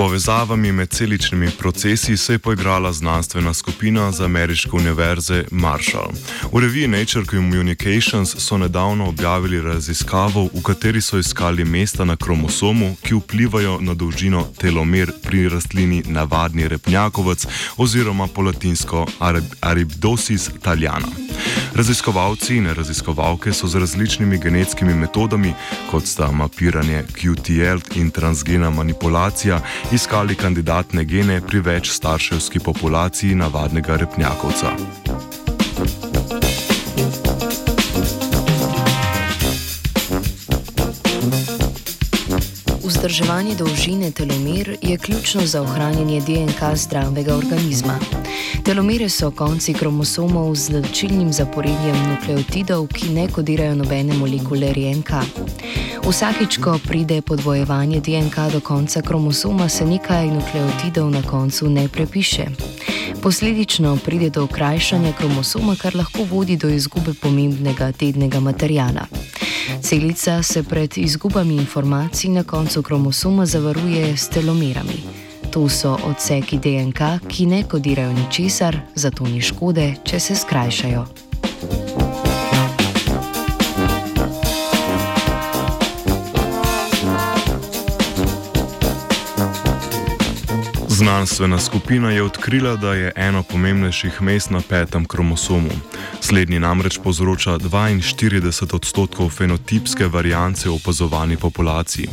povezavami med celičnimi procesi se je poigrala znanstvena skupina z ameriške univerze Marshall. V reviji Nature Communications so nedavno objavili raziskavo, v kateri so iskali mesta na kromosomu, ki vplivajo na dolžino telomer pri rastlini navadni repnjakovec oziroma po latinsko Arabdosis taljana. Raziskovalci in raziskovalke so z različnimi genetskimi metodami, kot sta mapiranje QTL in transgena manipulacija, iskali kandidatne gene pri več starševski populaciji navadnega repnjakovca. Vzdrževanje dolžine telomer je ključno za ohranjanje DNK zdravega organizma. Telomere so konci kromosomov z značilnim zaporedjem nukleotidov, ki ne kodirajo nobene molekule RNK. Vsakič, ko pride podvojevanje DNK do konca kromosoma, se nekaj nukleotidov na koncu ne prepiše. Posledično pride do okrajšanja kromosoma, kar lahko vodi do izgube pomembnega tednega materijala. Celica se pred izgubami informacij na koncu kromosoma zavaruje s telomerami. To so odseki DNK, ki ne kodirajo ničesar, zato ni škode, če se skrajšajo. Znanstvena skupina je odkrila, da je eno pomembnejših mest na petem kromosomu. Slednji namreč povzroča 42 odstotkov fenotipske variance v opazovani populaciji.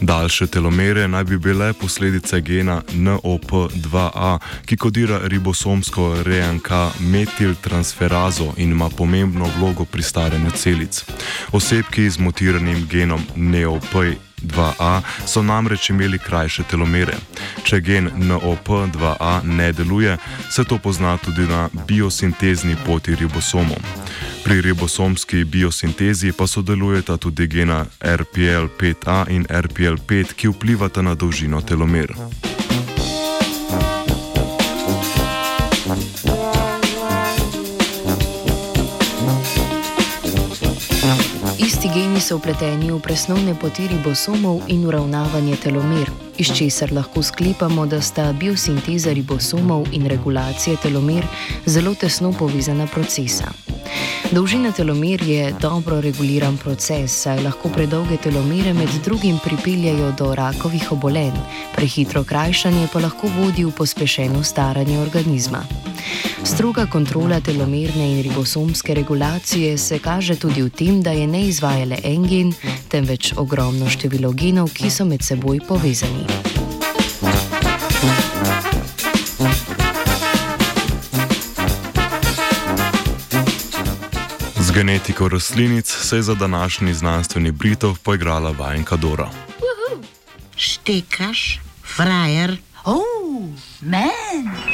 Daljše telomere naj bi bile posledice gena NOP2A, ki kodira ribosomsko RNK metiltransferazo in ima pomembno vlogo pri staranju celic. Osebki z mutiranim genom NOP2A 2A so namreč imeli krajše telomere. Če gen NOP2A ne deluje, se to pozna tudi na biosintezni poti ribosomov. Pri ribosomski biosintezi pa sodelujeta tudi gena RPL5A in RPL5, ki vplivata na dolžino telomer. Geni so vpleteni v presnovne poti ribosomov in uravnavanje telomer, iz česar lahko sklepamo, da sta biosinteza ribosomov in regulacija telomer zelo tesno povezana procesa. Dolžina telomer je dobro reguliran proces, saj lahko predolge telomere med drugim pripeljajo do rakovih obolenj, prehitro krajšanje pa lahko vodi v pospešeno staranje organizma. Stroga kontrola telomerne in ribosomske regulacije se kaže tudi v tem, da je ne izvaja le en gen, temveč ogromno število genov, ki so med seboj povezani. Z genetiko rastlinic se je za današnji znanstveni Britov poigrala vajenka Dora. Štekaš, frajer, oh, men.